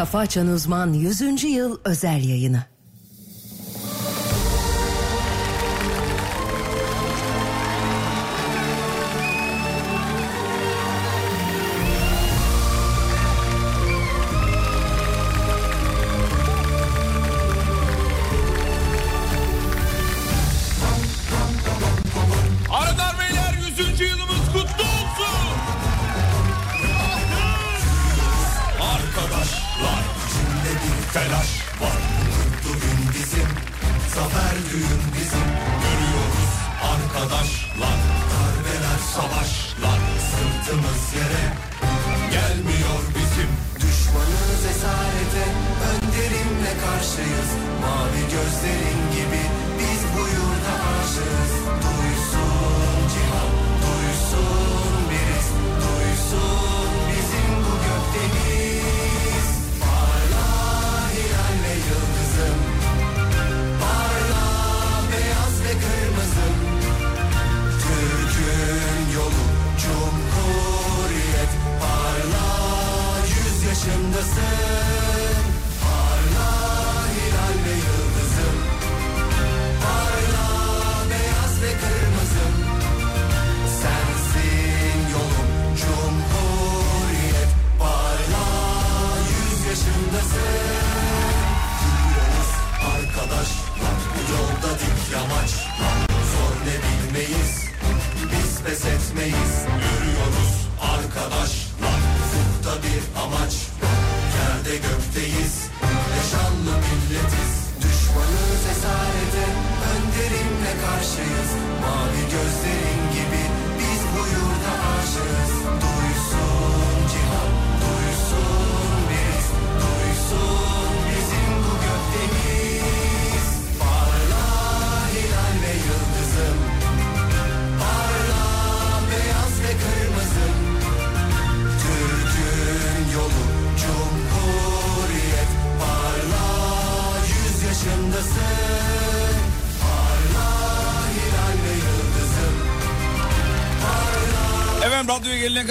Kafa Açan Uzman 100. Yıl Özel Yayını.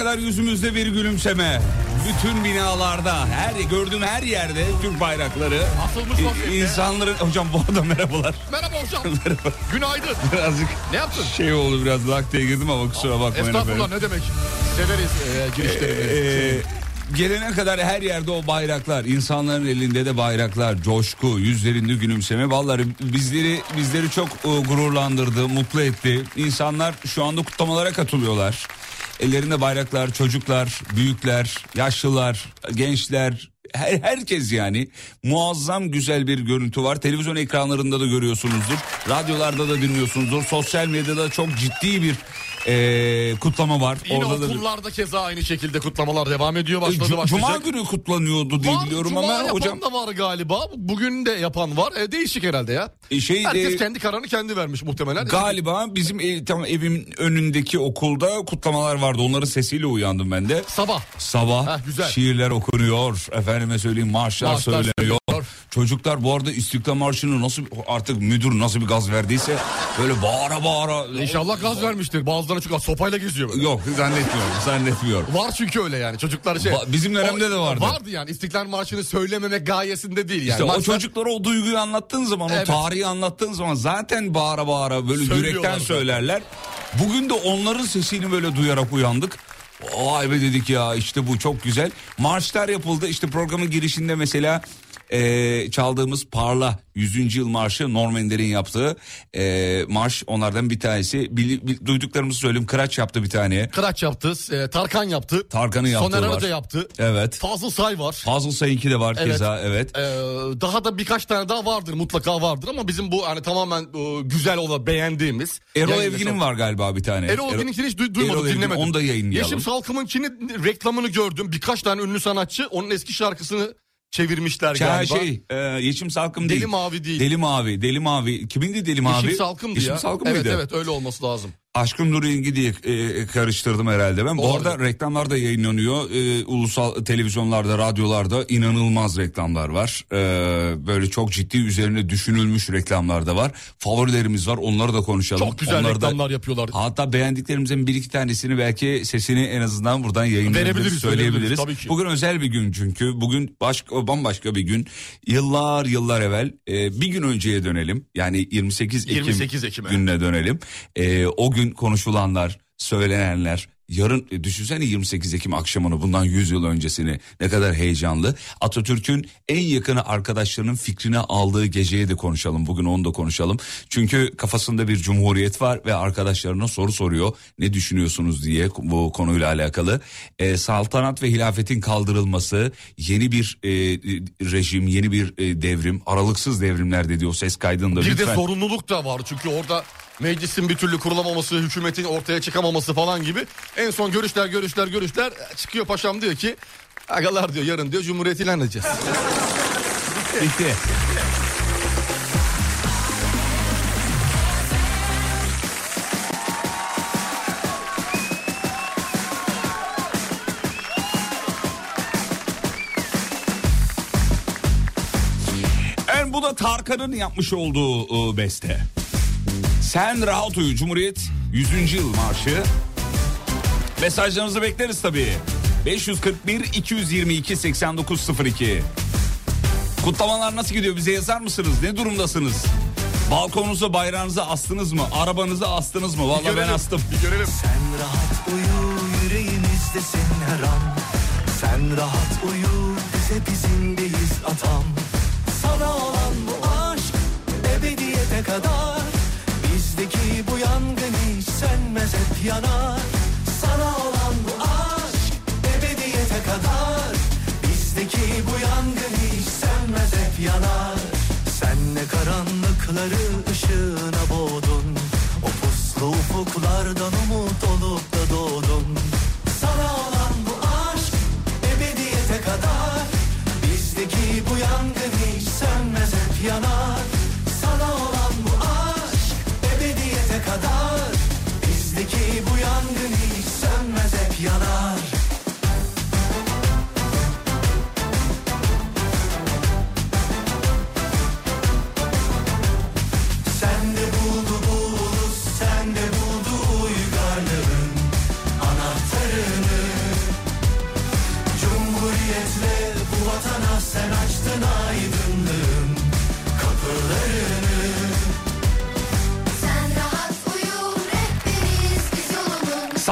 Kadar yüzümüzde bir gülümseme. Bütün binalarda, her gördüğüm her yerde Türk bayrakları. Asılmış vaziyette. İnsanların hocam bu arada merhabalar. Merhaba hocam. Günaydın. Birazcık Ne yaptın? şey oldu biraz lakteye girdim ama kusura bakmayın Estağfurullah efendim. ne demek. Severiz e, girişlerini. Ee, gelene kadar her yerde o bayraklar, insanların elinde de bayraklar, coşku, yüzlerinde gülümseme. Vallahi bizleri bizleri çok e, gururlandırdı, mutlu etti. İnsanlar şu anda kutlamalara katılıyorlar. Ellerinde bayraklar, çocuklar, büyükler, yaşlılar, gençler, her, herkes yani muazzam güzel bir görüntü var. Televizyon ekranlarında da görüyorsunuzdur. Radyolarda da dinliyorsunuzdur. Sosyal medyada çok ciddi bir e, kutlama var. Yine Orada da okullarda keza aynı şekilde kutlamalar devam ediyor. Başladı başlayacak. Cuma günü kutlanıyordu diye Var, biliyorum Cuma ama yapan hocam da var galiba. Bugün de yapan var. E, değişik herhalde ya. e, şey Herkes e, kendi kararını kendi vermiş muhtemelen. galiba bizim ev, tam evimin önündeki okulda kutlamalar vardı. Onların sesiyle uyandım ben de. Sabah. Sabah Heh, güzel. şiirler okunuyor. Efendime söyleyeyim marşlar, Marşlar söyleniyor. Çocuklar bu arada İstiklal Marşı'nı nasıl artık müdür nasıl bir gaz verdiyse böyle bağıra bağıra. İnşallah gaz vermiştir. Bazıları çünkü sopayla geziyor böyle. Yok zannetmiyorum zannetmiyorum. Var çünkü öyle yani çocuklar şey. Bizim dönemde de vardı. Vardı yani İstiklal Marşı'nı söylememek gayesinde değil yani. İşte o Maksat- çocuklara o duyguyu anlattığın zaman, Evet. o tarihi anlattığın zaman zaten bağıra bağıra böyle yürekten söylerler. Bugün de onların sesini böyle duyarak uyandık. Vay be dedik ya işte bu çok güzel. Marşlar yapıldı işte programın girişinde mesela e, çaldığımız Parla 100. yıl marşı Norm Ender'in yaptığı e, marş onlardan bir tanesi. Bil- bil- duyduklarımızı söyleyeyim Kıraç yaptı bir tane. Kıraç yaptı, e, Tarkan yaptı. Tarkan'ın yaptığı Soner. Arıca yaptı. Evet. Fazıl Say var. Fazıl Sayınki de var Evet. keza evet. Ee, daha da birkaç tane daha vardır mutlaka vardır ama bizim bu hani tamamen e, güzel olan beğendiğimiz. Erol Evgin'in var galiba bir tane. Erol Evgin'inkini hiç duy- duymadım Erol Evgin, dinlemedim. Onu da yayınlayalım. Yeşim Salkım'ınkini reklamını gördüm. Birkaç tane ünlü sanatçı onun eski şarkısını çevirmişler Şey, galiba. şey e, Yeşim Salkım Deli değil. Mavi değil. Deli Mavi. Deli Mavi. Kimindi Deli Mavi? Yeşim Salkım'dı Yeşim ya. Salkım evet mıydı? evet öyle olması lazım. Aşkın Nur Yengi diye e, karıştırdım herhalde ben. Bu Olabilir. arada reklamlar da yayınlanıyor. E, ulusal televizyonlarda, radyolarda inanılmaz reklamlar var. E, böyle çok ciddi üzerine düşünülmüş reklamlar da var. Favorilerimiz var. Onları da konuşalım. Çok güzel Onları da- reklamlar yapıyorlar. Hatta beğendiklerimizin bir iki tanesini belki sesini en azından buradan yayınlayabiliriz, söyleyebiliriz. tabii ki. Bugün özel bir gün çünkü. Bugün başka bambaşka bir gün. Yıllar yıllar evvel e, bir gün önceye dönelim. Yani 28 Ekim, 28 Ekim'e. gününe dönelim. E, o gün konuşulanlar, söylenenler, yarın e, düşünsene 28 Ekim akşamını bundan 100 yıl öncesini ne kadar heyecanlı. Atatürk'ün en yakını arkadaşlarının fikrini aldığı geceye de konuşalım. Bugün onu da konuşalım. Çünkü kafasında bir cumhuriyet var ve arkadaşlarına soru soruyor. Ne düşünüyorsunuz diye bu konuyla alakalı. E, saltanat ve hilafetin kaldırılması, yeni bir e, rejim, yeni bir e, devrim, aralıksız devrimler dedi o ses kaydında. Bir de lütfen. sorumluluk da var çünkü orada meclisin bir türlü kurulamaması, hükümetin ortaya çıkamaması falan gibi. En son görüşler görüşler görüşler çıkıyor paşam diyor ki agalar diyor yarın diyor cumhuriyet ilan edeceğiz. Bitti. En bu da Tarkan'ın yapmış olduğu e, beste. Sen rahat uyu Cumhuriyet 100. yıl marşı. Mesajlarınızı bekleriz tabii. 541 222 8902. Kutlamalar nasıl gidiyor bize yazar mısınız? Ne durumdasınız? Balkonunuza bayrağınızı astınız mı? Arabanızı astınız mı? Vallahi ben astım. Bir görelim. Sen rahat uyu yüreğimizdesin her an Sen rahat uyu bize bizimdeyiz atam Sana olan bu aşk ebediyete kadar Bizdeki bu yangın hiç sönmez hep yanar. Sana olan bu aşk ebediyete kadar. Bizdeki bu yangın hiç sönmez hep yanar. Sen ne karanlıkları ışığına boğdun. O puslu ufuklardan umut olup da doğdun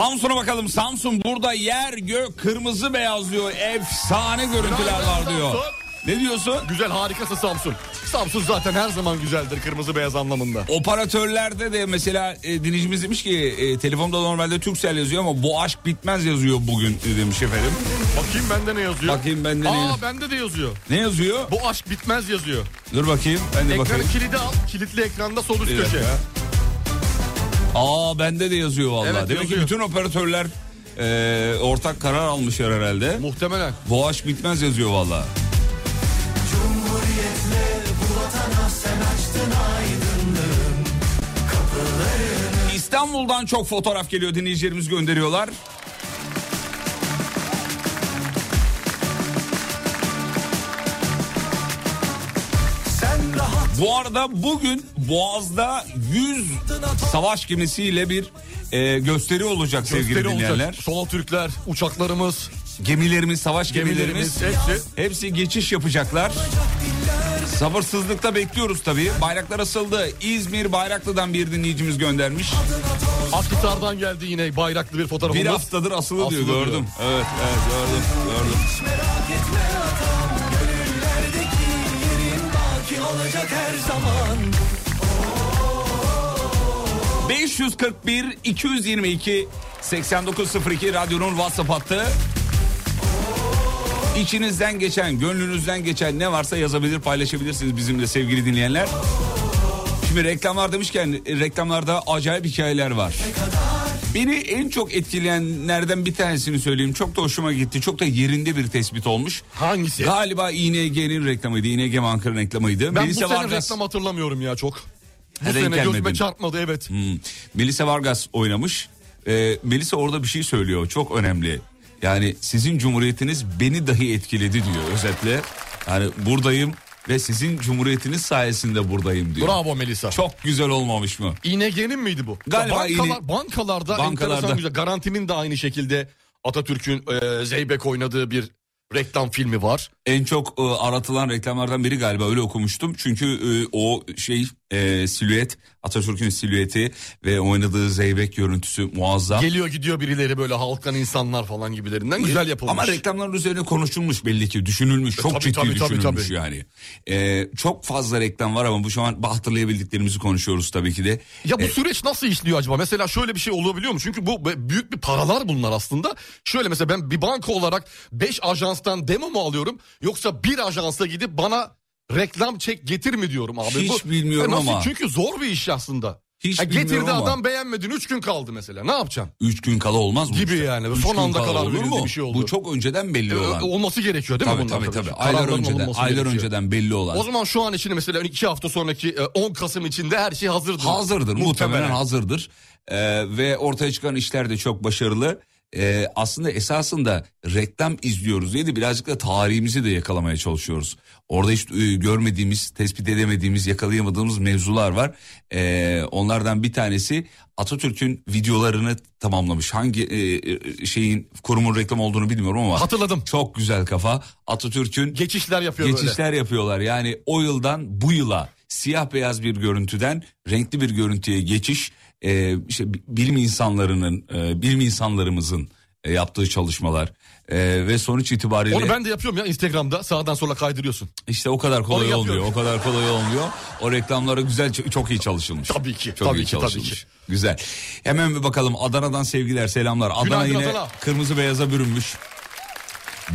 Samsun'a bakalım. Samsun burada yer gök kırmızı beyaz diyor. Efsane görüntüler var diyor. Ne diyorsun? Güzel harikası Samsun. Samsun zaten her zaman güzeldir kırmızı beyaz anlamında. Operatörlerde de mesela e, dinleyicimiz demiş ki e, telefonda normalde Turkcell yazıyor ama bu aşk bitmez yazıyor bugün e, demiş efendim. Bakayım bende ne yazıyor? Bakayım bende ne Aa yazıyor? bende de yazıyor. Ne yazıyor? Bu aşk bitmez yazıyor. Dur bakayım ben de Ekranı bakayım. kilidi al. Kilitli ekranda sol üst Bir köşe. dakika. Aa bende de yazıyor vallahi. Evet, Demek ki yazıyor. bütün operatörler e, ortak karar almışlar herhalde. Muhtemelen. Bu aşk bitmez yazıyor vallahi. Cumhuriyetle bu vatana sen açtın aydınlığın kapılarını İstanbul'dan çok fotoğraf geliyor dinleyicilerimiz gönderiyorlar. Bu arada bugün Boğaz'da 100 savaş gemisiyle bir e, gösteri olacak sevgili Gösteri dinleyenler. olacak. Sola Türkler, uçaklarımız, Gemilerimiz, savaş gemilerimiz, gemilerimiz hepsi. hepsi geçiş yapacaklar. Sabırsızlıkla bekliyoruz tabii. Bayraklar asıldı. İzmir Bayraklı'dan bir dinleyicimiz göndermiş. Akhisar'dan geldi yine bayraklı bir fotoğrafımız. Bir haftadır asılı, diyor Asılı diyor. gördüm. Evet evet gördüm gördüm. Olacak her zaman 541 222 8902 radyonun WhatsApp hattı. İçinizden geçen, gönlünüzden geçen ne varsa yazabilir, paylaşabilirsiniz bizimle sevgili dinleyenler. Şimdi reklamlar demişken reklamlarda acayip hikayeler var. Beni en çok etkileyenlerden bir tanesini söyleyeyim. Çok da hoşuma gitti. Çok da yerinde bir tespit olmuş. Hangisi? Galiba İNG'nin reklamıydı. İNG Banka'nın reklamıydı. ben Melisa bu sene Vargas- reklam hatırlamıyorum ya çok. Bu Ha, denk sene gözüme çarpmadı evet. Hmm. Melisa Vargas oynamış. Ee, Melisa orada bir şey söylüyor çok önemli. Yani sizin cumhuriyetiniz beni dahi etkiledi diyor özetle. Yani buradayım ve sizin cumhuriyetiniz sayesinde buradayım diyor. Bravo Melisa. Çok güzel olmamış mı? İNG'nin miydi bu? Galiba Bankalar, İNE- bankalarda, Bankalarda. güzel. Garantinin de aynı şekilde Atatürk'ün e, Zeybek oynadığı bir reklam filmi var. En çok e, aratılan reklamlardan biri galiba öyle okumuştum. Çünkü e, o şey e, silüet Atatürk'ün silüeti ve oynadığı zeybek görüntüsü muazzam. Geliyor gidiyor birileri böyle halkan insanlar falan gibilerinden güzel yapılmış. Ama reklamların üzerine konuşulmuş belli ki düşünülmüş çok tabii, ciddi tabii, tabii, düşünülmüş tabii. yani. Ee, çok fazla reklam var ama bu şu an hatırlayabildiklerimizi konuşuyoruz tabii ki de. Ya bu E, süreç nasıl işliyor acaba? Mesela şöyle bir şey olabiliyor mu? Çünkü bu büyük bir paralar bunlar aslında. Şöyle mesela ben bir banka olarak 5 ajanstan demo mu alıyorum? Yoksa bir ajansa gidip bana reklam çek getir mi diyorum abi? Hiç bu, bilmiyorum E nasıl? ama. Çünkü zor bir iş aslında. Hiç Ha, getirdi bilmiyorum ama. adam beğenmedin 3 gün kaldı mesela. Ne yapacaksın? Üç gün kala olmaz mı? Gibi işte? yani. Üç Son anda kala karar verildi, bir şey oldu. Bu çok önceden belli E, olan. olması gerekiyor değil mi Tabii bunlar? tabii tabii. Kararların Aylar önceden, aylar gerekiyor. önceden belli olan. O zaman şu an için mesela 2 hafta sonraki e, 10 Kasım içinde her şey hazırdır. Hazırdır muhtemelen, hazırdır Ee, ve ortaya çıkan işler de çok başarılı. Ee, aslında esasında reklam izliyoruz diye de birazcık da tarihimizi de yakalamaya çalışıyoruz. Orada hiç e, görmediğimiz, tespit edemediğimiz, yakalayamadığımız mevzular var. Ee, onlardan bir tanesi Atatürk'ün videolarını tamamlamış. Hangi e, e, şeyin kurumun reklam olduğunu bilmiyorum ama Hatırladım. çok güzel kafa. Atatürk'ün Geçişler yapıyor böyle. geçişler yapıyorlar. Yani o yıldan bu yıla siyah beyaz bir görüntüden renkli bir görüntüye geçiş e, işte bi- bilim insanlarının e, bilim insanlarımızın e, yaptığı çalışmalar E, ve sonuç itibariyle Onu ben de yapıyorum ya Instagram'da sağdan sola kaydırıyorsun. işte o kadar kolay olmuyor. O kadar kolay olmuyor. O reklamlara güzel çok iyi çalışılmış. Tabii ki, Çok tabii iyi ki, tabii çalışılmış. ki. Güzel. Hemen bir bakalım Adana'dan sevgiler, selamlar. Adana Günaydın yine Adana. kırmızı beyaza bürünmüş.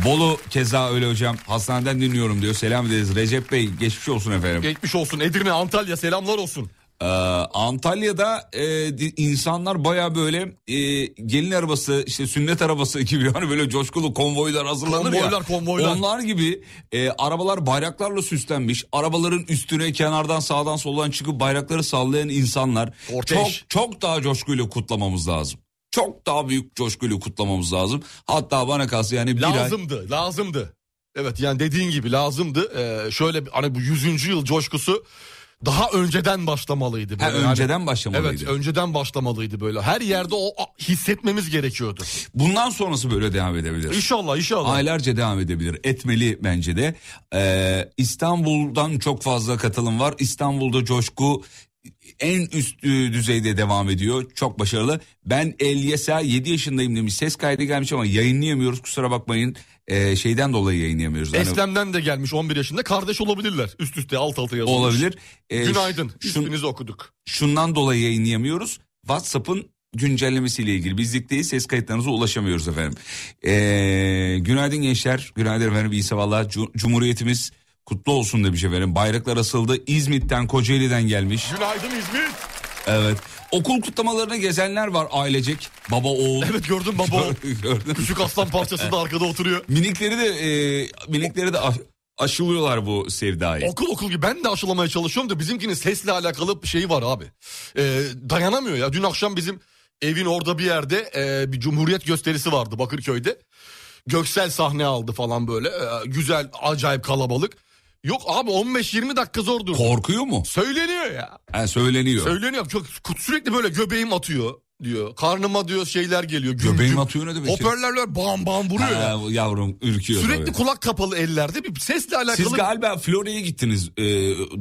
Bolu keza öyle hocam. Hastaneden dinliyorum diyor. Selam ederiz. Recep Bey geçmiş olsun efendim. Geçmiş olsun Edirne, Antalya selamlar olsun. Ee, Antalya'da e, insanlar baya böyle e, gelin arabası işte sünnet arabası gibi hani böyle coşkulu konvoylar hazırlanır ya. Konvoylar, konvoylar. Onlar gibi e, arabalar bayraklarla süslenmiş. Arabaların üstüne kenardan sağdan soldan çıkıp bayrakları sallayan insanlar. Kortej. Çok çok daha coşkuyla kutlamamız lazım. Çok daha büyük coşkuyla kutlamamız lazım. Hatta bana kalsa yani bir ay... Lazımdı, lazımdı. Evet yani dediğin gibi lazımdı. Ee, şöyle hani bu 100. yıl coşkusu daha önceden başlamalıydı. Ha, Böyle. Yani- önceden başlamalıydı. Evet önceden başlamalıydı böyle. Her yerde o hissetmemiz gerekiyordu. Bundan sonrası böyle devam edebilir. İnşallah inşallah. Aylarca devam edebilir. Etmeli bence de. Ee, İstanbul'dan çok fazla katılım var. İstanbul'da coşku en üst e, düzeyde devam ediyor. Çok başarılı. Ben Elyesa 7 yaşındayım demiş. Ses kaydı gelmiş ama yayınlayamıyoruz. Kusura bakmayın. Ee, şeyden dolayı yayınlayamıyoruz. Eslem'den de gelmiş 11 yaşında. Kardeş olabilirler. Üst üste alt alta yazılmış. olabilir. Ee, Günaydın. şun- İsminizi okuduk. şundan dolayı yayınlayamıyoruz. WhatsApp'ın güncellemesiyle ilgili bizlikteyiz. Ses kayıtlarınıza ulaşamıyoruz efendim. Ee, günaydın gençler. Günaydın efendim. İyi sabahlar. Cu- Cumhuriyetimiz kutlu olsun demiş efendim. Bayraklar asıldı. İzmit'ten Kocaeli'den gelmiş. Günaydın İzmir. Evet. Okul kutlamalarına gezenler var ailecek. Baba oğul. Evet gördün baba. o Gördün. Küçük aslan parçası da arkada oturuyor. Minikleri de e, minikleri de aş- aşılıyorlar bu sevdayı. Okul okul gibi ben de aşılamaya çalışıyorum da bizimkinin sesle alakalı bir şeyi var abi. Ee, dayanamıyor ya. Dün akşam bizim evin orada bir yerde e, bir cumhuriyet gösterisi vardı Bakırköy'de. Göksel sahne aldı falan böyle. Ee, güzel acayip kalabalık. Yok abi 15-20 dakika zor durdu. Korkuyor mu? Söyleniyor ya. Ha, söyleniyor. Söyleniyor. Çok sürekli böyle göbeğim atıyor diyor. Karnıma diyor şeyler geliyor. Güm Göbeğim güm. atıyor ne demek ya? Hoparlörler bam bam vuruyor ya. Ha, yavrum ürküyor Sürekli tabii. kulak kapalı ellerde bir sesle alakalı. Siz galiba Florya'ya gittiniz e,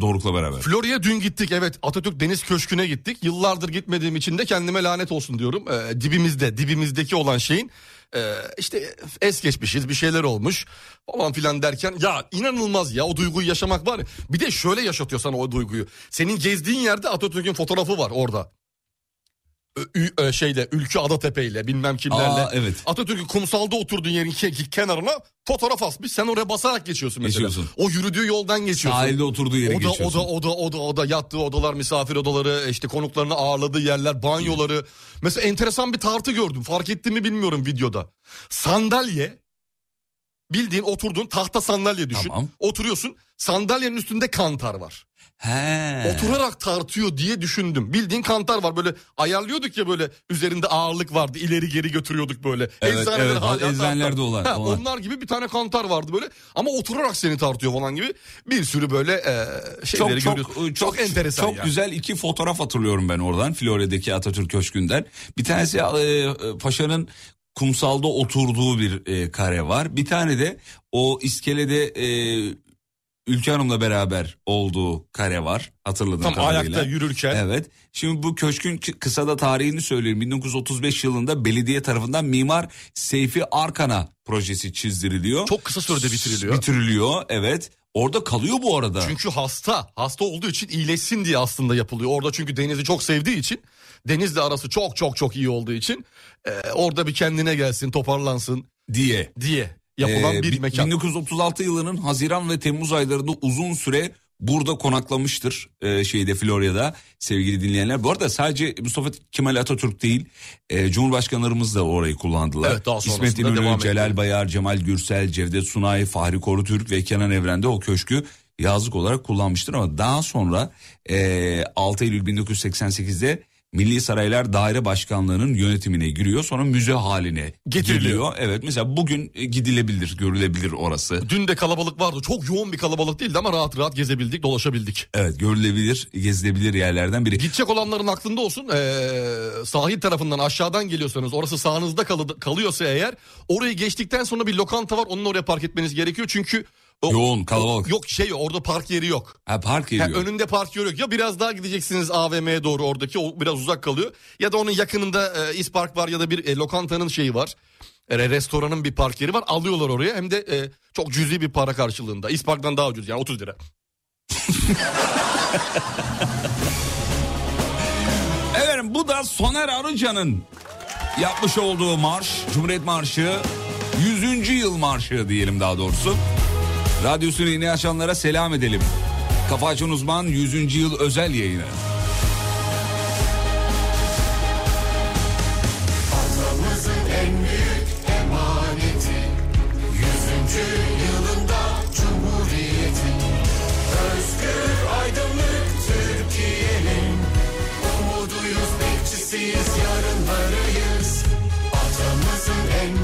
Doruk'la beraber. Florya'ya dün gittik evet Atatürk Deniz Köşkü'ne gittik. Yıllardır gitmediğim için de kendime lanet olsun diyorum. Ee, dibimizde dibimizdeki olan şeyin e, işte es geçmişiz bir şeyler olmuş falan filan derken ya inanılmaz ya o duyguyu yaşamak var. Bir de şöyle yaşatıyor sana o duyguyu. Senin gezdiğin yerde Atatürk'ün fotoğrafı var orada. E, şeyle Ülkü Adatepe ile bilmem kimlerle. Aa, evet. Atatürk'ün kumsalda oturduğun yerin ke- kenarına fotoğraf asmış. Sen oraya basarak geçiyorsun mesela. Geçiyorsun. O yürüdüğü yoldan geçiyorsun. Sahilde oturduğu yere O da, o geçiyorsun. da o da o da o da yattığı odalar, misafir odaları, işte konuklarını ağırladığı yerler, banyoları. Mesela enteresan bir tartı gördüm. Fark ettin mi bilmiyorum videoda. Sandalye bildiğin oturduğun tahta sandalye düşün. Tamam. Oturuyorsun sandalyenin üstünde kantar var. He. Oturarak tartıyor diye düşündüm. Bildiğin kantar var böyle ayarlıyorduk ya böyle üzerinde ağırlık vardı ileri geri götürüyorduk böyle. Evet, Eczaneler evet, hala eczanelerde olan- Ha, olan. Onlar gibi bir tane kantar vardı böyle ama oturarak seni tartıyor falan gibi bir sürü böyle e, şeyleri çok görüyorsun. çok çok enteresan Çok ya. güzel iki fotoğraf hatırlıyorum ben oradan Florya'daki Atatürk Köşkü'nden. Bir tanesi e, e, paşanın kumsalda oturduğu bir e, kare var. Bir tane de o iskelede e, Ülke Hanım'la beraber olduğu kare var. Hatırladığım Tam kadarıyla. ayakta yürürken. Evet. Şimdi bu köşkün kı- kısa da tarihini söyleyeyim. 1935 yılında belediye tarafından Mimar Seyfi Arkan'a projesi çizdiriliyor. Çok kısa sürede bitiriliyor. Bitiriliyor evet. Orada kalıyor bu arada. Çünkü hasta. Hasta olduğu için iyileşsin diye aslında yapılıyor. Orada çünkü denizi çok sevdiği için denizle arası çok çok çok iyi olduğu için e, orada bir kendine gelsin toparlansın diye. diye yapılan Ee, bir bi- mekan. 1936 yılının Haziran ve Temmuz aylarında uzun süre burada konaklamıştır e, şeyde Florya'da sevgili dinleyenler. Bu arada sadece Mustafa Kemal Atatürk değil e, Cumhurbaşkanlarımız da orayı kullandılar. Evet, daha İsmet İnönü, Celal etti. Bayar, Cemal Gürsel, Cevdet Sunay, Fahri Korutürk ve Kenan Evren'de o köşkü yazlık olarak kullanmıştır ama daha sonra e, 6 Eylül 1988'de Milli Saraylar Daire Başkanlığı'nın yönetimine giriyor. Sonra müze haline Getiriliyor. geliyor. Evet mesela bugün e, gidilebilir, görülebilir orası. Dün de kalabalık vardı. Çok yoğun bir kalabalık değildi ama rahat rahat gezebildik, dolaşabildik. Evet görülebilir, gezilebilir yerlerden biri. Gidecek olanların aklında olsun. Ee, sahil tarafından aşağıdan geliyorsanız orası sağınızda kalı- kalıyorsa eğer orayı geçtikten sonra bir lokanta var. Onun oraya park etmeniz gerekiyor. Çünkü o- Yoğun, kalabalık. yok şey orada park yeri yok. Ha park Ha, ediyor. önünde park yeri yok. Ya biraz daha gideceksiniz AVM'ye doğru oradaki o biraz uzak kalıyor. Ya da onun yakınında e, İspark var ya da bir e, lokantanın şeyi var. E, restoranın bir park yeri var. Alıyorlar oraya hem de e, çok cüzi bir para karşılığında. İspark'tan daha ucuz yani 30 lira. Efendim bu da Soner Arıcan'ın yapmış olduğu marş, Cumhuriyet Marşı, 100. yıl marşı diyelim daha doğrusu. Radyosunu yeni açanlara selam edelim. Kafa Açan Uzman 100. yıl özel yayını. Atamızın en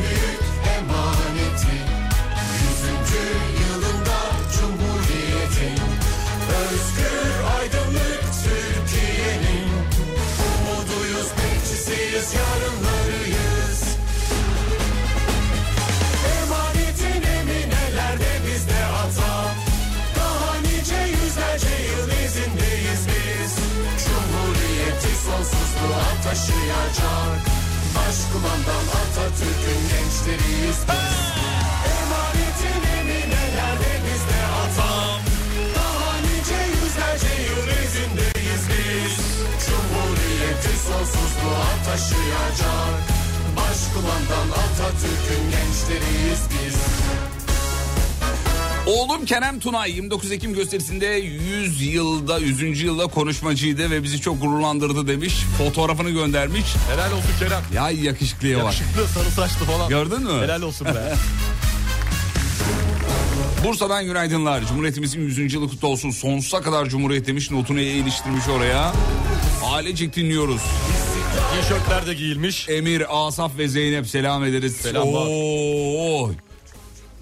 taşıyacak. Başkumandan Atatürk'ün gençleriyiz biz. Emanetin eminelerde bizde ata Daha nice yüzlerce yıl izindeyiz biz. Cumhuriyeti sonsuzluğa taşıyacak. Başkumandan Atatürk'ün gençleriyiz biz Oğlum Kerem Tunay 29 Ekim gösterisinde 100 yılda 100. yılda konuşmacıydı ve bizi çok gururlandırdı demiş. Fotoğrafını göndermiş. Helal olsun Kerem. Ya yakışıklıya bak. Yakışıklı sarı saçlı falan. Gördün mü? Helal olsun be. Bursa'dan günaydınlar. Cumhuriyetimizin 100. yılı kutlu olsun. Sonsuza kadar Cumhuriyet demiş. Notunu iliştirmiş oraya. Ailecek dinliyoruz. Tişörtler de giyilmiş. Emir, Asaf ve Zeynep selam ederiz. Selamlar. Oo.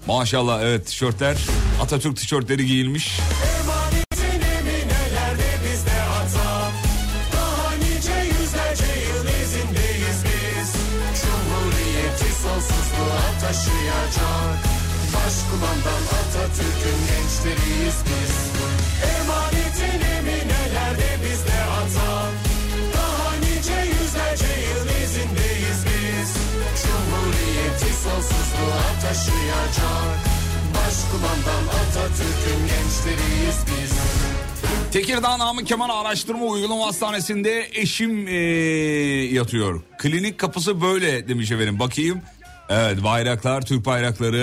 Maşallah evet tişörtler. Atatürk tişörtleri giyilmiş. Taşıyacak. Başkumandan Atatürk'ün gençleriyiz biz Tekirdağ Namık Kemal Araştırma Uygulama Hastanesi'nde eşim eee, yatıyor. Klinik kapısı böyle demiş efendim. Bakayım. Evet bayraklar, Türk bayrakları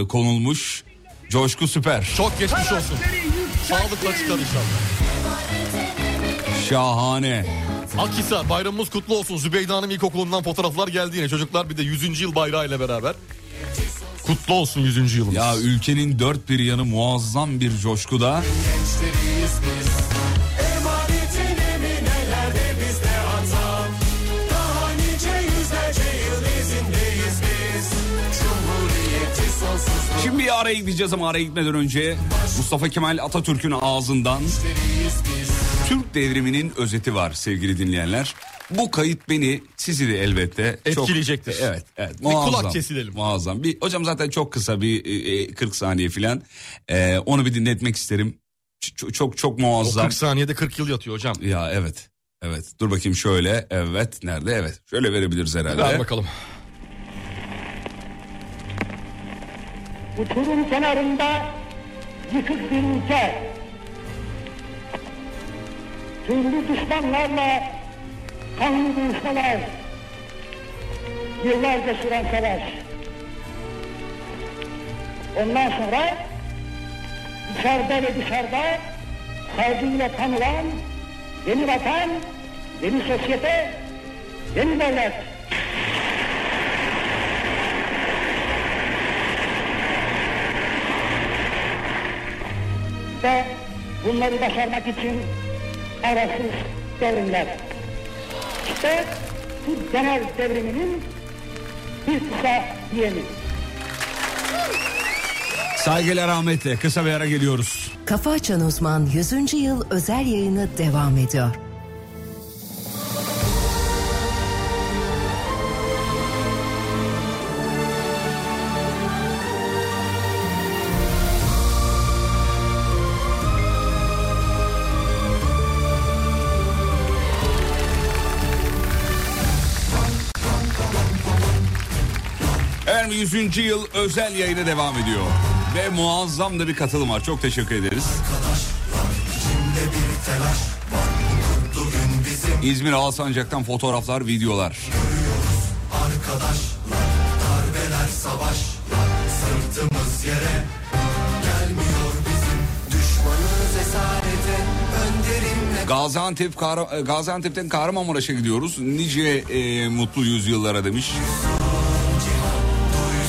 eee, konulmuş. Coşku süper. Çok geçmiş olsun. Sağlıkla çıkar inşallah. Şahane. Akhisar bayramımız kutlu olsun. Zübeyde Hanım İlkokulu'ndan fotoğraflar geldi yine. Çocuklar bir de 100. yıl bayrağı ile beraber. Kutlu olsun 100. yılımız. Ya ülkenin dört bir yanı muazzam bir coşkuda. Şimdi bir araya gideceğiz ama araya gitmeden önce Mustafa Kemal Atatürk'ün ağzından Türk devriminin özeti var sevgili dinleyenler. Bu kayıt beni sizi de elbette çok- Etkileyecektir. evet, evet. Bir kulak kesilelim. Muazzam. Bir hocam zaten çok kısa bir e, e, 40 saniye falan. E, onu bir dinletmek isterim. Ç- Çok çok, çok O muazzam. 40 saniyede 40 yıl yatıyor hocam. Ya evet. Evet. Dur bakayım şöyle. Evet. Nerede? Evet. Şöyle verebiliriz herhalde. Ver bakalım. uçurum kenarında yıkık bir ülke. Türlü düşmanlarla kanlı dövüşmeler. Yıllarca süren savaş. Ondan sonra içeride ve dışarıda saygıyla tanılan yeni vatan, yeni sosyete, yeni devlet. ve bunları başarmak için arasız devrimler. İşte bu genel devriminin bir kısa diyemi. Saygıyla rahmetle. Kısa bir ara geliyoruz. Kafa Açan Uzman 100. yıl özel yayını devam ediyor. 100. yıl özel yayını devam ediyor. Ve muazzam da bir katılım var. Çok teşekkür ederiz. İzmir Alsancak'tan fotoğraflar, videolar. Arkadaşlar darbeler savaşlar Sırtımız yere Gaziantep Gaziantep'ten Kahramanmaraş'a gidiyoruz. Nice e, mutlu yüzyıllara demiş.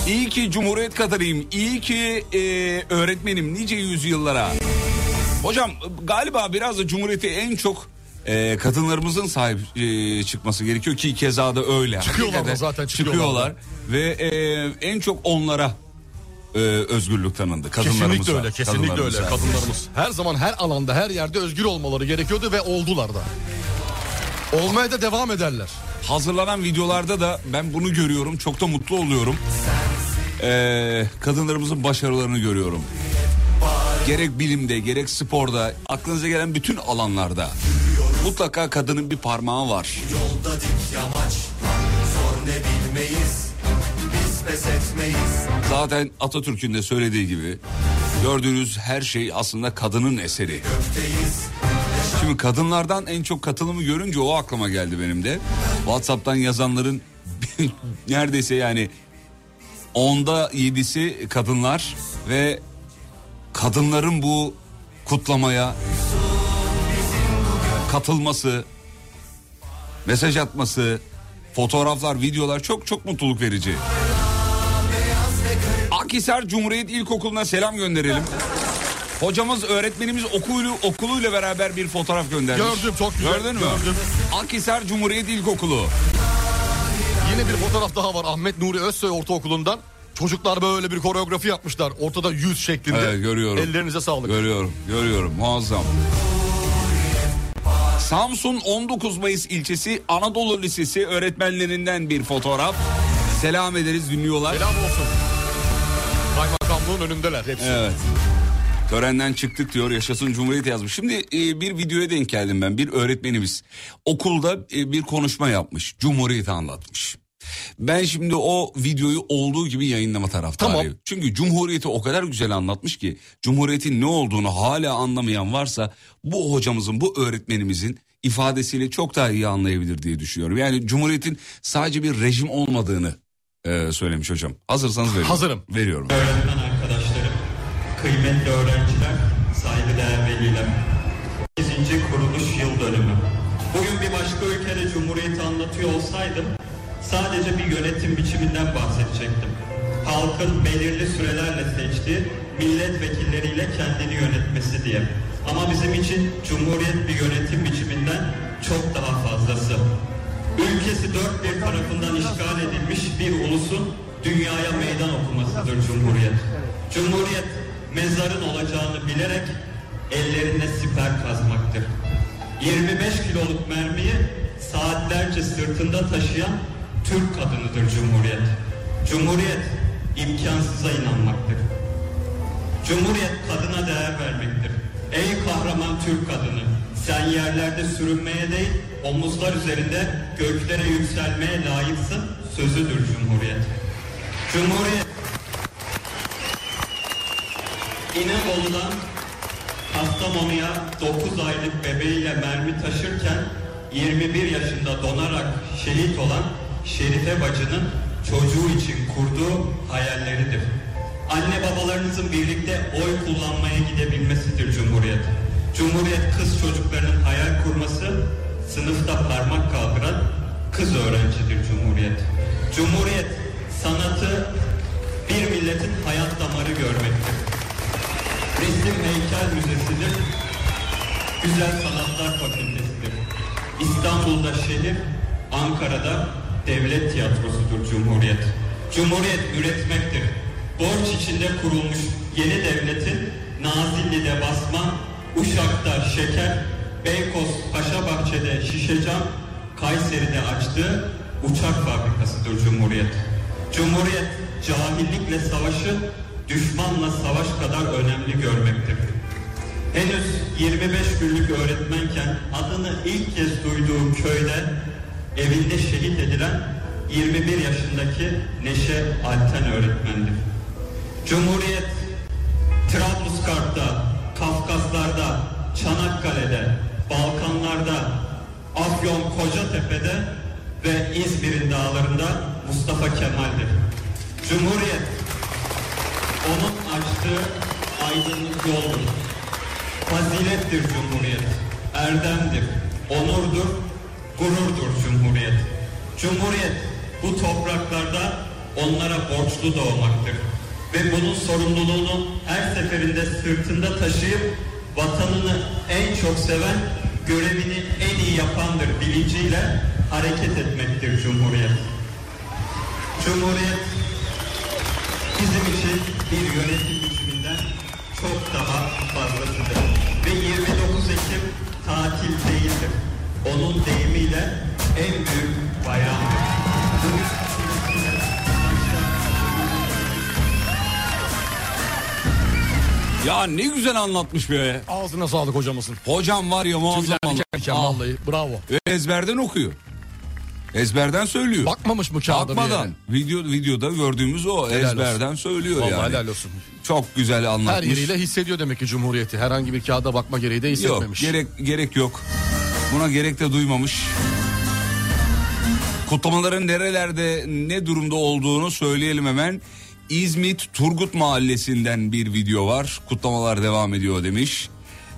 İyi ki Cumhuriyet Katarıyım. İyi ki e, öğretmenim nice yüzyıllara. Hocam galiba biraz da Cumhuriyeti en çok e, kadınlarımızın sahip e, çıkması gerekiyor ki keza da öyle. Çıkıyorlar da zaten çıkıyorlar. Ve e, en çok onlara e, özgürlük tanındı. Kadınlarımıza. Kesinlikle öyle, kesinlikle öyle. Kadınlarımız her zaman her alanda, her yerde özgür olmaları gerekiyordu ve oldular da. Olmaya da devam ederler. Hazırlanan videolarda da ben bunu görüyorum. Çok da mutlu oluyorum. Ee, kadınlarımızın başarılarını görüyorum. Gerek bilimde gerek sporda aklınıza gelen bütün alanlarda mutlaka kadının bir parmağı var. Yolda dik yamaç Zor ne bilmeyiz Biz pes etmeyiz Zaten Atatürk'ün de söylediği gibi gördüğünüz her şey aslında kadının eseri. Şimdi kadınlardan en çok katılımı görünce o aklıma geldi benim de. WhatsApp'tan yazanların neredeyse yani onda yedisi kadınlar ve kadınların bu kutlamaya katılması, mesaj atması, fotoğraflar, videolar çok çok mutluluk verici. Akhisar Cumhuriyet İlkokulu'na selam gönderelim. Hocamız öğretmenimiz okulu, okuluyla beraber bir fotoğraf göndermiş. Gördüm, çok güzel, Gördün mü? gördüm. Akhisar Cumhuriyet İlkokulu. Yine bir fotoğraf daha var Ahmet Nuri Özsoy Ortaokulu'ndan. Çocuklar böyle bir koreografi yapmışlar. Ortada yüz şeklinde. Evet görüyorum. Ellerinize sağlık. Görüyorum, görüyorum. Muazzam. Samsun 19 Mayıs ilçesi Anadolu Lisesi öğretmenlerinden bir fotoğraf. Selam ederiz dinliyorlar. Selam olsun. Kaymakamlığın önündeler hepsi. Evet. Törenden çıktık diyor yaşasın Cumhuriyet yazmış. Şimdi e, bir videoya denk geldim ben. Bir öğretmenimiz okulda e, bir konuşma yapmış. Cumhuriyeti anlatmış. Ben şimdi o videoyu olduğu gibi yayınlama taraftarıyım. Tamam. Çünkü Cumhuriyeti o kadar güzel anlatmış ki Cumhuriyetin ne olduğunu hala anlamayan varsa bu hocamızın bu öğretmenimizin ifadesiyle çok daha iyi anlayabilir diye düşünüyorum. Yani Cumhuriyetin sadece bir rejim olmadığını e, söylemiş hocam. Hazırsanız veriyorum. Hazırım. Veriyorum. Kıymetli öğrenciler, saygıdeğer veliler. 8. kuruluş yıl dönümü. Bugün bir başka ülkede Cumhuriyeti anlatıyor olsaydım sadece bir yönetim biçiminden bahsedecektim. halkın belirli sürelerle seçtiği milletvekilleriyle kendini yönetmesi diye. Ama bizim için Cumhuriyet bir yönetim biçiminden çok daha fazlası. Ülkesi dört bir tarafından işgal edilmiş bir ulusun dünyaya meydan okumasıdır Cumhuriyet. Cumhuriyet mezarın olacağını bilerek ellerine siper kazmaktır. 25 kiloluk mermiyi saatlerce sırtında taşıyan Türk kadınıdır Cumhuriyet. Cumhuriyet imkansıza inanmaktır. Cumhuriyet kadına değer vermektir. Ey kahraman Türk kadını, sen yerlerde sürünmeye değil, omuzlar üzerinde göklere yükselmeye layıksın sözüdür Cumhuriyet. Cumhuriyet İnebolu'dan Kastamonu'ya 9 aylık bebeğiyle mermi taşırken 21 yaşında donarak şehit olan Şerife bacının çocuğu için kurduğu hayalleridir. Anne babalarınızın birlikte oy kullanmaya gidebilmesidir Cumhuriyet. Cumhuriyet kız çocuklarının hayal kurması, sınıfta parmak kaldıran kız öğrencidir Cumhuriyet. Cumhuriyet sanatı bir milletin hayat damarı görmektir. Resim Heykel Müzesi'dir. Güzel Sanatlar Fakültesidir. İstanbul'da şehir, Ankara'da devlet tiyatrosudur Cumhuriyet. Cumhuriyet üretmektir. Borç içinde kurulmuş yeni devletin Nazilli'de basma, Uşak'ta şeker, Beykoz Paşabahçe'de şişecam, Kayseri'de açtığı uçak fabrikasıdır Cumhuriyet. Cumhuriyet cahillikle savaşı düşmanla savaş kadar önemli görmektir. Henüz 25 günlük öğretmenken adını ilk kez duyduğu köyde evinde şehit edilen 21 yaşındaki Neşe Alten öğretmendir. Cumhuriyet Trablusgarp'ta, Kafkaslar'da, Çanakkale'de, Balkanlar'da, Afyon Kocatepe'de ve İzmir'in dağlarında Mustafa Kemal'dir. Cumhuriyet onun açtığı aydınlık yoldur. Fazilettir Cumhuriyet, erdemdir, onurdur, gururdur Cumhuriyet. Cumhuriyet bu topraklarda onlara borçlu doğmaktır. Ve bunun sorumluluğunu her seferinde sırtında taşıyıp vatanını en çok seven, görevini en iyi yapandır bilinciyle hareket etmektir Cumhuriyet. Cumhuriyet bizim için bir yönetim biçiminden çok daha fazlasıdır. Ve 29 Ekim tatil değildir. Onun deyimiyle en büyük bayramdır. Ya ne güzel anlatmış be. Ağzına sağlık hocamızın. Hocam var ya muazzam Tüyler diken diken Ah, vallahi bravo. ve ezberden okuyor. Ezberden söylüyor. Bakmamış mı kağıda Bakmadan. Video, videoda gördüğümüz o Helal ezberden söylüyor Vallahi yani. helal olsun. Çok güzel anlatmış. Her yeriyle hissediyor demek ki Cumhuriyeti. Herhangi bir kağıda bakma gereği de Yok hissetmemiş. gerek, gerek yok. Buna gerek de duymamış. Kutlamaların nerelerde ne durumda olduğunu söyleyelim hemen. İzmit Turgut Mahallesi'nden bir video var. Kutlamalar devam ediyor demiş.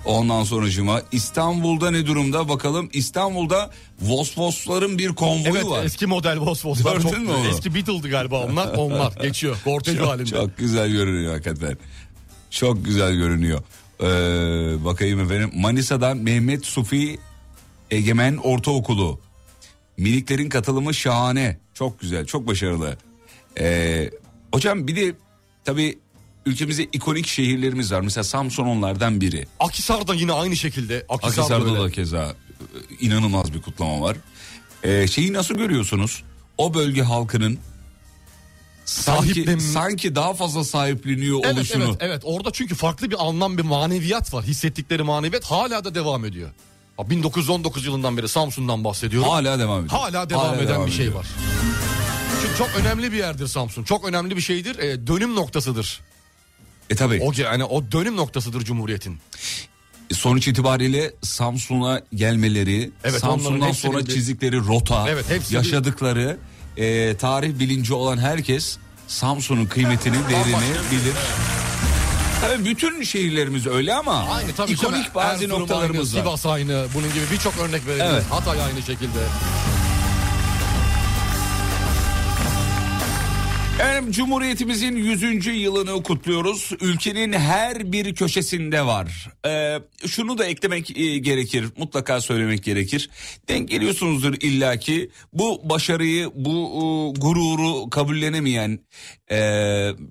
Ondan sonracıma İstanbul'da ne durumda bakalım. İstanbul'da Vosvosların bir konvoyu Evet var. eski model Vosvos'lar. Gördün Çok, mü onu? Eski Beetle'dı galiba onlar. Onlar geçiyor. Kortej halinde. çok güzel görünüyor hakikaten. Çok güzel görünüyor. Ee, bakayım efendim. Manisa'dan Mehmet Sufi Egemen Ortaokulu. Miniklerin katılımı şahane. Çok güzel, çok başarılı. Ee, hocam bir de tabii ülkemizde ikonik şehirlerimiz var. Mesela Samsun onlardan biri. Akisar'da yine aynı şekilde. Akisar Akhisar'da böyle. da keza e, inanılmaz bir kutlama var. Ee, şeyi nasıl görüyorsunuz? O bölge halkının sanki, sanki daha fazla sahipleniyor Evet oluşunu. evet evet orada çünkü farklı bir anlam bir maneviyat var. Hissettikleri maneviyat hala da devam ediyor. Ha, 1919 yılından beri Samsun'dan bahsediyorum. Hala devam ediyor. Hala devam Hala eden devam bir şey ediyor. var. Çünkü çok önemli bir yerdir Samsun. Çok önemli bir şeydir. E, dönüm noktasıdır. E tabi O yani o dönüm noktasıdır Cumhuriyet'in. sonuç itibariyle Samsun'a gelmeleri, Evet, Samsun'dan sonra bir- çizdikleri rota, Evet, hepsi bir- yaşadıkları e, tarih bilinci olan herkes Samsun'un kıymetini, değerini bilir. Tabii bütün şehirlerimiz öyle ama Aynı tabii ikonik canım. bazı Erzurum noktalarımız aynı, var. Sivas aynı. Bunun gibi birçok örnek verebiliriz. Evet. Hatay aynı şekilde. Efendim Cumhuriyetimizin 100. yılını kutluyoruz. Ülkenin her bir köşesinde var. Ee, şunu da eklemek e, gerekir. Mutlaka söylemek gerekir. Denk geliyorsunuzdur illaki. Bu başarıyı, bu e, gururu kabullenemeyen, e,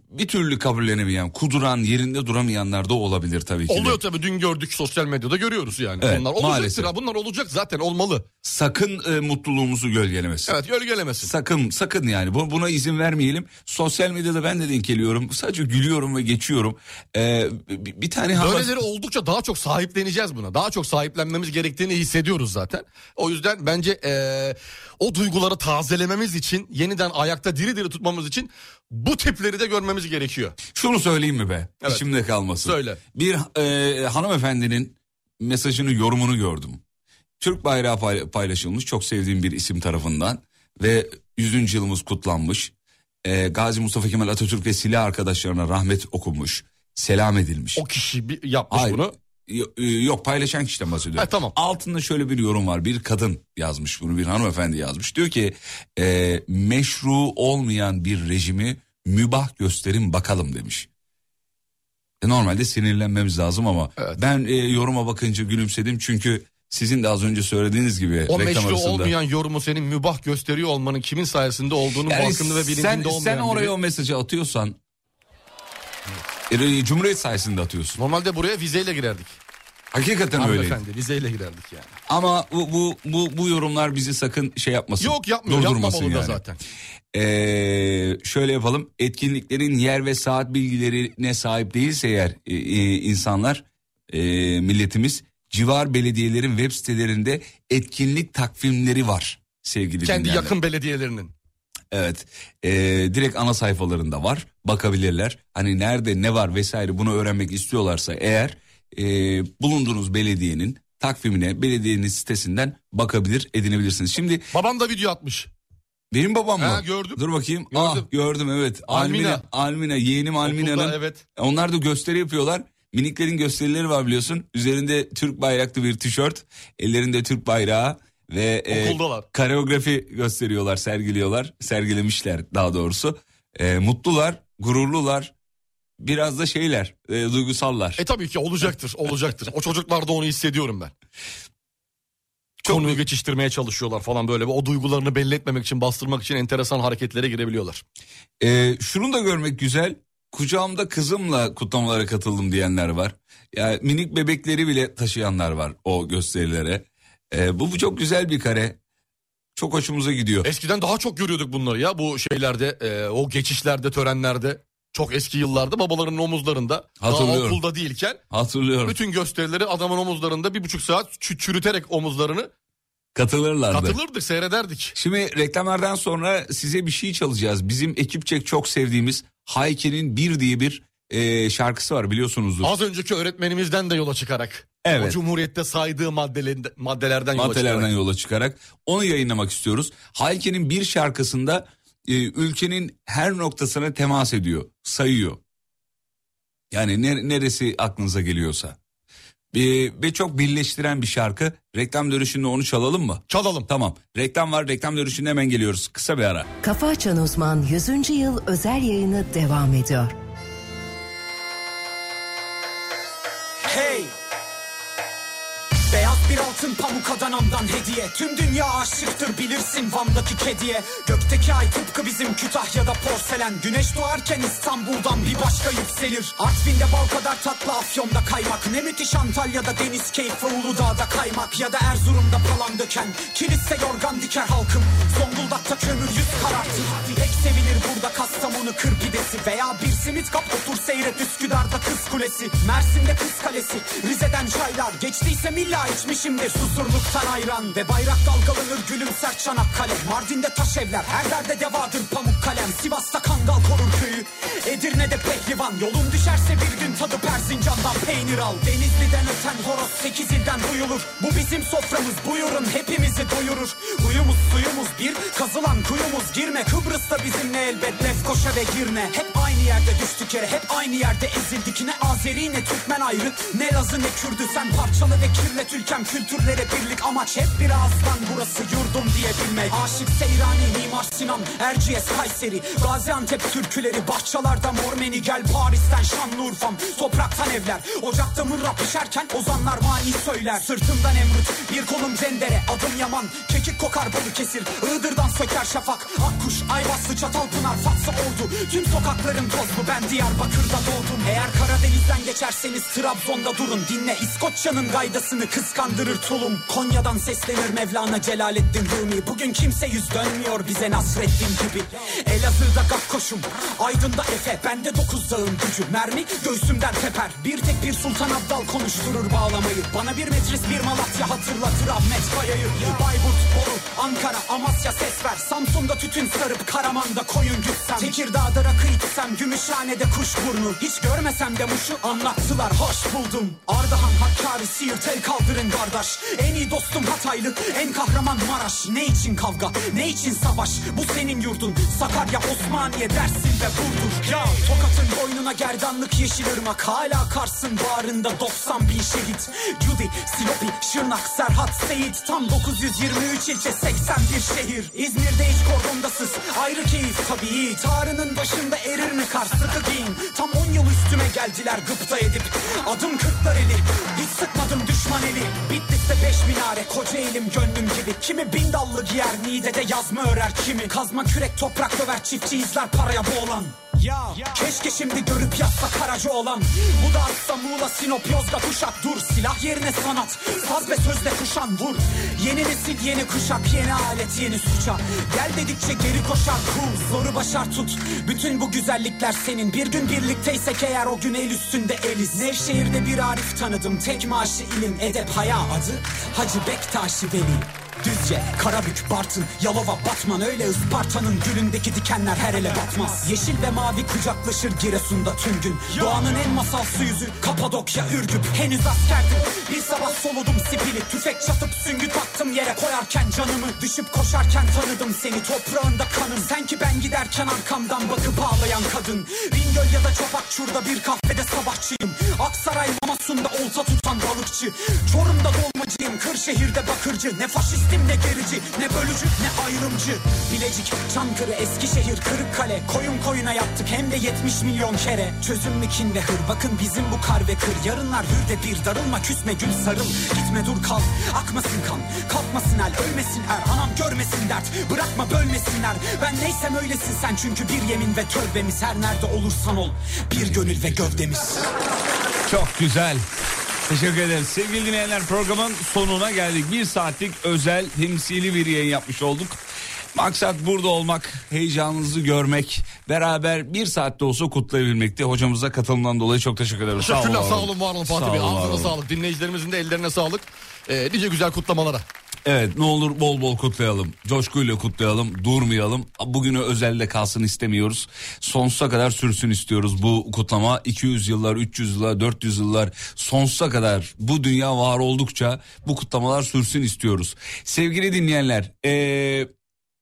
bir türlü kabullenemeyen, kuduran, yerinde duramayanlar da olabilir tabii ki. de. Oluyor tabii dün gördük sosyal medyada görüyoruz yani. Evet, bunlar olacaktır maalesef. ha bunlar olacak zaten olmalı. Sakın e, mutluluğumuzu gölgelemesin. Evet gölgelemesin. Sakın sakın yani Bu- buna izin vermeyelim. Sosyal medyada ben de denk geliyorum. Sadece gülüyorum ve geçiyorum. Ee, bir, tane hava... Böyleleri oldukça daha çok sahipleneceğiz buna. Daha çok sahiplenmemiz gerektiğini hissediyoruz zaten. O yüzden bence eee, o duyguları tazelememiz için, yeniden ayakta diri diri tutmamız için bu tipleri de görmemiz gerekiyor. Şunu söyleyeyim mi be? Evet. İçimde kalmasın. Söyle. Bir e, hanımefendinin mesajını, yorumunu gördüm. Türk bayrağı pay- paylaşılmış çok sevdiğim bir isim tarafından ve 100. yılımız kutlanmış. E, Gazi Mustafa Kemal Atatürk ve silah arkadaşlarına rahmet okunmuş. Selam edilmiş. O kişi bir yapmış Hayır. bunu. E, Yok paylaşan kişiden bahsediyorum. Ha, tamam. Altında şöyle bir yorum var. Bir kadın yazmış bunu bir hanımefendi yazmış. Diyor ki e, meşru olmayan bir rejimi mübah gösterin bakalım demiş. E, normalde sinirlenmemiz lazım ama Evet. ben e, yoruma bakınca gülümsedim. Çünkü sizin de az önce söylediğiniz gibi O reklam arasında. olmayan yorumu senin mübah gösteriyor olmanın kimin sayesinde olduğunu Yani farkında ve bilincinde sen, olmayan sen oraya biri. o mesajı atıyorsan e, Cumhuriyet sayesinde atıyorsun. Normalde buraya vizeyle girerdik. Hakikaten öyle. Hanımefendi vizeyle girerdik yani. Ama bu, bu bu bu yorumlar bizi sakın şey yapmasın. Yok yapmıyor Durdurmasın yapmamalı da yani. zaten. Ee, şöyle yapalım. Etkinliklerin yer ve saat bilgilerine sahip değilse eğer e, e, insanlar e, milletimiz civar belediyelerin web sitelerinde etkinlik takvimleri var sevgili Kendi dinleyenler. yakın belediyelerinin. Evet. Ee, direkt ana sayfalarında var. Bakabilirler. Hani nerede ne var vesaire bunu öğrenmek istiyorlarsa eğer e, bulunduğunuz belediyenin takvimine belediyenin sitesinden bakabilir edinebilirsiniz. Şimdi Babam da video atmış. benim babam mı? Ha, gördüm. Dur bakayım. Gördüm. Ah gördüm evet. Almina. Almina. Almina yeğenim Almina'nın. Evet. Onlar da gösteri yapıyorlar. Miniklerin gösterileri var biliyorsun. Üzerinde Türk bayraklı bir tişört. Ellerinde Türk bayrağı ve e, Okuldalar. koreografi gösteriyorlar, sergiliyorlar. Sergilemişler daha doğrusu. E, mutlular, gururlular. Biraz da şeyler, e, duygusallar. E tabii ki olacaktır, olacaktır. O çocuklarda onu hissediyorum ben. Çok- Konuyu geçiştirmeye çalışıyorlar falan böyle. O duygularını belli etmemek için, bastırmak için enteresan hareketlere girebiliyorlar. E, şunu da görmek güzel. Kucağımda kızımla kutlamalara katıldım diyenler var. Yani minik bebekleri bile taşıyanlar var o gösterilere. E, bu, bu çok güzel bir kare. Çok hoşumuza gidiyor. Eskiden daha çok görüyorduk bunları ya bu şeylerde, e, o geçişlerde, törenlerde. Çok eski yıllarda babaların omuzlarında. Daha Hatırlıyorum. okulda değilken Hatırlıyorum. bütün gösterileri adamın omuzlarında bir buçuk saat çü- çürüterek omuzlarını Katılırlardı. katılırdık, seyrederdik. Şimdi reklamlardan sonra size bir şey çalacağız. Bizim ekipçe çok sevdiğimiz Hayke'nin Bir diye bir e, şarkısı var biliyorsunuzdur. Az önceki öğretmenimizden de yola çıkarak. Evet. O Cumhuriyet'te saydığı maddelerden, maddelerden yola Maddelerden çıkarak. yola çıkarak onu yayınlamak istiyoruz. Hayke'nin bir şarkısında e, ülkenin her noktasına temas ediyor, sayıyor. Yani ne- neresi aklınıza geliyorsa. E, ve çok birleştiren bir şarkı. Reklam dönüşünde onu çalalım mı? Çalalım. Tamam. Reklam var. Reklam dönüşünde hemen geliyoruz. Kısa bir ara. Kafa Açan Uzman 100. yıl özel yayını devam ediyor. Hey! Altın pamuk Adana'mdan hediye. Tüm dünya aşıktır bilirsin Van'daki kediye. Gökteki ay tıpkı bizim Kütahya'da porselen. Güneş doğarken İstanbul'dan bir başka yükselir. Artvin'de bal kadar tatlı Afyon'da kaymak. Ne müthiş Antalya'da deniz keyfi Uludağ'da kaymak. Ya da Erzurum'da palan döken. Kilise yorgan diker halkım. Zonguldak'ta kömür yüz karartır. Pek sevilir burada Kastamonu kır pidesi Veya bir simit kap otur seyret Üsküdar'da kız kulesi Mersin'de kız kalesi. Rize'den çaylar Geçtiyse milla içmişimdir. Susurluktan ayran Ve bayrak dalgalanır gülümser Çanakkale. Mardin'de taş evler her derde devadır pamuk kalem. Sivas'ta kangal korur köyü Edirne'de pehlivan Yolun düşerse bir gün tadı Persincan'dan peynir al. Denizli'den öten horoz sekiz ilden duyulur Bu bizim soframız buyurun hepimizi doyurur. Huyumuz suyumuz bir kazılan kuyumuz girme. Kıbrıs'ta bizimle elbet Lefkoşa ve Girne Hep aynı yerde düştük yere hep aynı yerde ezildik. Ne Azeri ne Türkmen ayrı ne Lazı ne Kürdü. Sen parçalı ve kirlet ülkem kültürlere birlik Amaç. Hep bir ağızdan burası yurdum diyebilmek. Aşık Seyrani, Mimar Sinan, Erciyes, Kayseri Gaziantep türküleri, bahçalarda mormeni Gel Paris'ten Şanlıurfa'm, topraktan evler. Ocakta mırra pişerken ozanlar mani söyler. Sırtımdan emrut, bir kolum cendere Adım Yaman, kekik kokar Balıkesir Iğdır'dan söker şafak, Akkuş, Ayvaslı, Çatalpınar, Fatsa oldu. Tüm sokakların tozlu, ben Diyarbakır'da doğdum. Eğer Karadeniz'den geçerseniz Trabzon'da durun. Dinle İskoçya'nın gaydasını kıskandırır tulum. Konya'dan seslenir Mevlana Celaleddin Rumi. Bugün kimse yüz dönmüyor bize Nasreddin gibi. Elazığ'da gakkoşum, Aydın'da Efe Bende dokuz dağın gücü, mermi göğsümden teper. Bir tek bir Sultan Abdal konuşturur bağlamayı. Bana bir metris bir Malatya hatırlatır Ahmet Kaya'yı Bayburt, Bolu, Ankara, Amasya ses ver. Samsun'da tütün sarıp Karaman'da koyun gütsem. Tekirdağ'da rakı içsem Gümüşhane'de kuşburnu Hiç görmesem de muşu anlattılar. Hoş buldum. Ardahan, Hakkari, Siirt el kaldırın kardeş. En iyi dostum Hataylı en kahraman Maraş. Ne için kavga ne için savaş? Bu senin yurdun. Sakarya, Osmaniye, Dersin ve Burdur Ya Tokat'ın boynuna gerdanlık yeşil ırmak. Hala Kars'ın bağrında 90 bin şehit. Cudi, Silopi, Şırnak, Serhat, Seyit. Tam 923 ilçe 81 şehir. İzmir'de hiç kordondasız. Ayrı keyif tabii Tarının başında erir mi kar? Sıkı giyin. Tam 10 yıl üstüme geldiler gıpta edip. Adım kırklar eli. Hiç sıkmadım düşman eli. Bitlis'te beş minare. Koca elim gönlüm gibi. Kimi bin dallı giyer Niğde'de yazma örer kimi. Kazma kürek toprak döver çiftçi izler paraya boğulan keşke şimdi görüp yazsa Karaca olan. Bu da atsa Muğla, Sinop, Yozgat, Uşak Dur. Silah yerine sanat Saz ve sözle kuşan vur. Yeni nesil yeni kuşak yeni alet yeni suça. Gel dedikçe geri koşar cool Zoru başar tut. Bütün bu güzellikler senin. Bir gün birlikteysek eğer o gün el üstünde eliz. Nevşehir'de bir Arif tanıdım. Tek maaşı ilim edep haya adı Hacı Bektaşi Veli Düzce, Karabük, Bartın, Yalova, Batman Öyle Isparta'nın gülündeki dikenler her ele batmaz. Yeşil ve mavi kucaklaşır Giresun'da tüm gün. Doğanın en masal su yüzü Kapadokya, Ürgüp. Henüz askerdim. Bir sabah soludum sipili Tüfek çatıp süngü taktım yere. Koyarken canımı Düşüp koşarken tanıdım seni. Toprağında kanım. Sen ki ben giderken arkamdan bakıp ağlayan kadın. Bingöl ya da Çapakçur'da bir kahvede sabahçıyım. Aksaray Mamasun'da olta tutan balıkçı. Çorum'da dolmacıyım Kırşehir'de bakırcı. Ne faşistim ne gerici ne bölücü ne ayrımcı. Bilecik, Çankırı, Eskişehir, Kırıkkale. Koyun koyuna yaptık hem de 70 milyon kere. Çözüm mü kin ve hır? Bakın bizim bu kar ve kır. Yarınlar hür de bir darılma küsme gül sarıl. Gitme dur kal akmasın kan. Kalkmasın el ölmesin er. Anam görmesin dert Bırakma bölmesinler. Ben neysem öylesin sen Çünkü bir yemin ve tövbemiz. Her nerede olursan ol Bir gönül ve gövdemiz. Çok güzel. Teşekkür ederiz. Sevgili dinleyenler programın sonuna geldik. Bir saatlik özel temsili bir yayın yapmış olduk. Maksat burada olmak, heyecanınızı görmek, beraber bir saatte olsa kutlayabilmekti. Hocamıza katılımdan dolayı çok teşekkür ederiz. Teşekkürler olun. sağ olun var olun Fatih Sağ Bey. Ağzına sağlık. Dinleyicilerimizin de ellerine sağlık. Ee, nice güzel kutlamalara. Evet ne olur bol bol kutlayalım. Coşkuyla kutlayalım. Durmayalım. Bugünü özelde kalsın istemiyoruz. Sonsuza kadar sürsün istiyoruz bu kutlama. 200 yıllar, 300 yıllar, 400 yıllar sonsuza kadar bu dünya var oldukça bu kutlamalar sürsün istiyoruz. Sevgili dinleyenler ee,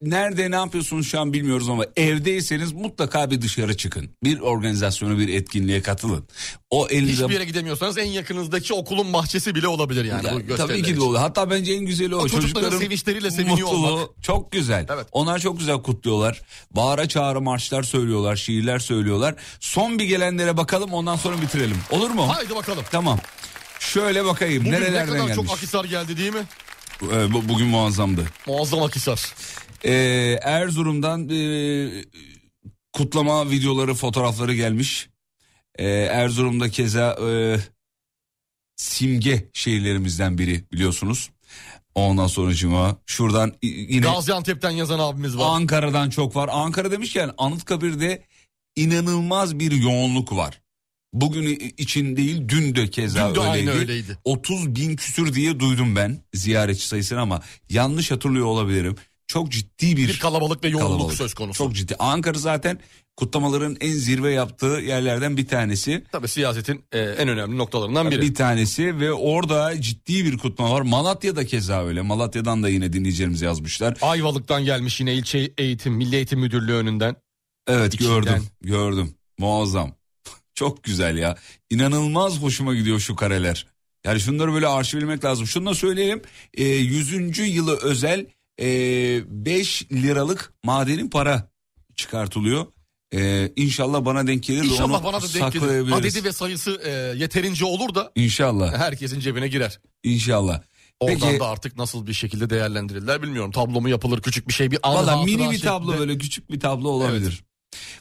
nerede ne yapıyorsunuz şu an bilmiyoruz ama evdeyseniz mutlaka bir dışarı çıkın. Bir organizasyona bir etkinliğe katılın. O elinize Hiçbir yere gidemiyorsanız en yakınızdaki okulun bahçesi bile olabilir yani. ya, bu tabii ki de olur. Hatta bence en güzeli o. O çocukların sevinçleriyle seviniyor mutluluğu olmak. Çok güzel. Evet. Onlar çok güzel kutluyorlar. Bağıra çağrı marşlar söylüyorlar, şiirler söylüyorlar. Son bir gelenlere bakalım ondan sonra bitirelim. Olur mu? Haydi bakalım. Tamam. Şöyle bakayım Bugün ne kadar gelmiş. çok Akisar geldi değil mi? Ee, bu- bugün muazzamdı. Muazzam Akisar. Ee, Erzurum'dan e, kutlama videoları, fotoğrafları gelmiş. Ee, Erzurum'da keza e, simge şehirlerimizden biri biliyorsunuz. Ondan sonra cuma şuradan yine Gaziantep'ten yazan abimiz var. Ankara'dan çok var. Ankara demişken Anıtkabir'de inanılmaz bir yoğunluk var. Bugün için değil dün de keza Dün de öyleydi. öyleydi. 30 bin küsür diye duydum ben ziyaretçi sayısını ama yanlış hatırlıyor olabilirim. Çok ciddi bir, bir kalabalık ve yoğunluk kalabalık. söz konusu. Çok ciddi. Ankara zaten kutlamaların en zirve yaptığı yerlerden bir tanesi. Tabii siyasetin e, en önemli noktalarından biri. Bir tanesi ve orada ciddi bir kutlama var. Malatya'da keza öyle. Malatya'dan da yine dinleyicilerimiz yazmışlar. Ayvalık'tan gelmiş yine ilçe eğitim, Milli Eğitim Müdürlüğü önünden. Evet İçinden. gördüm gördüm. Muazzam. Çok güzel ya. İnanılmaz hoşuma gidiyor şu kareler. Yani şunları böyle arşivlemek lazım. Şunu da söyleyelim. E, 100. yılı özel e, 5 liralık madenin para çıkartılıyor. E, inşallah bana denk gelir de İnşallah onu bana da denk gelir. Adedi ve sayısı e, yeterince olur da İnşallah. herkesin cebine girer. İnşallah. Oradan Peki da artık nasıl bir şekilde değerlendirirler bilmiyorum. Tablo mu yapılır küçük bir şey bir anı valla mini bir şeklinde. tablo böyle küçük bir tablo olabilir.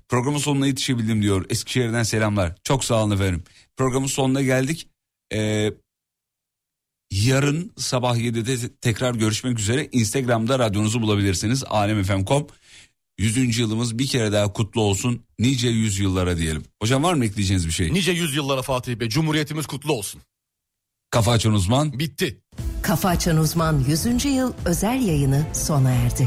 Programın sonuna yetişebildim diyor. Eskişehir'den selamlar. Çok sağ olun efendim. Programın sonuna geldik. Ee, yarın sabah 7'de te- tekrar görüşmek üzere. Instagram'da radyonuzu bulabilirsiniz. alemfm.com 100. yılımız bir kere daha kutlu olsun. Nice yüzyıllara diyelim. Hocam var mı ekleyeceğiniz bir şey? Nice yüzyıllara Fatih Bey. Cumhuriyetimiz kutlu olsun. Kafa açan uzman. Bitti. Kafa Açan Uzman 100. yıl özel yayını sona erdi.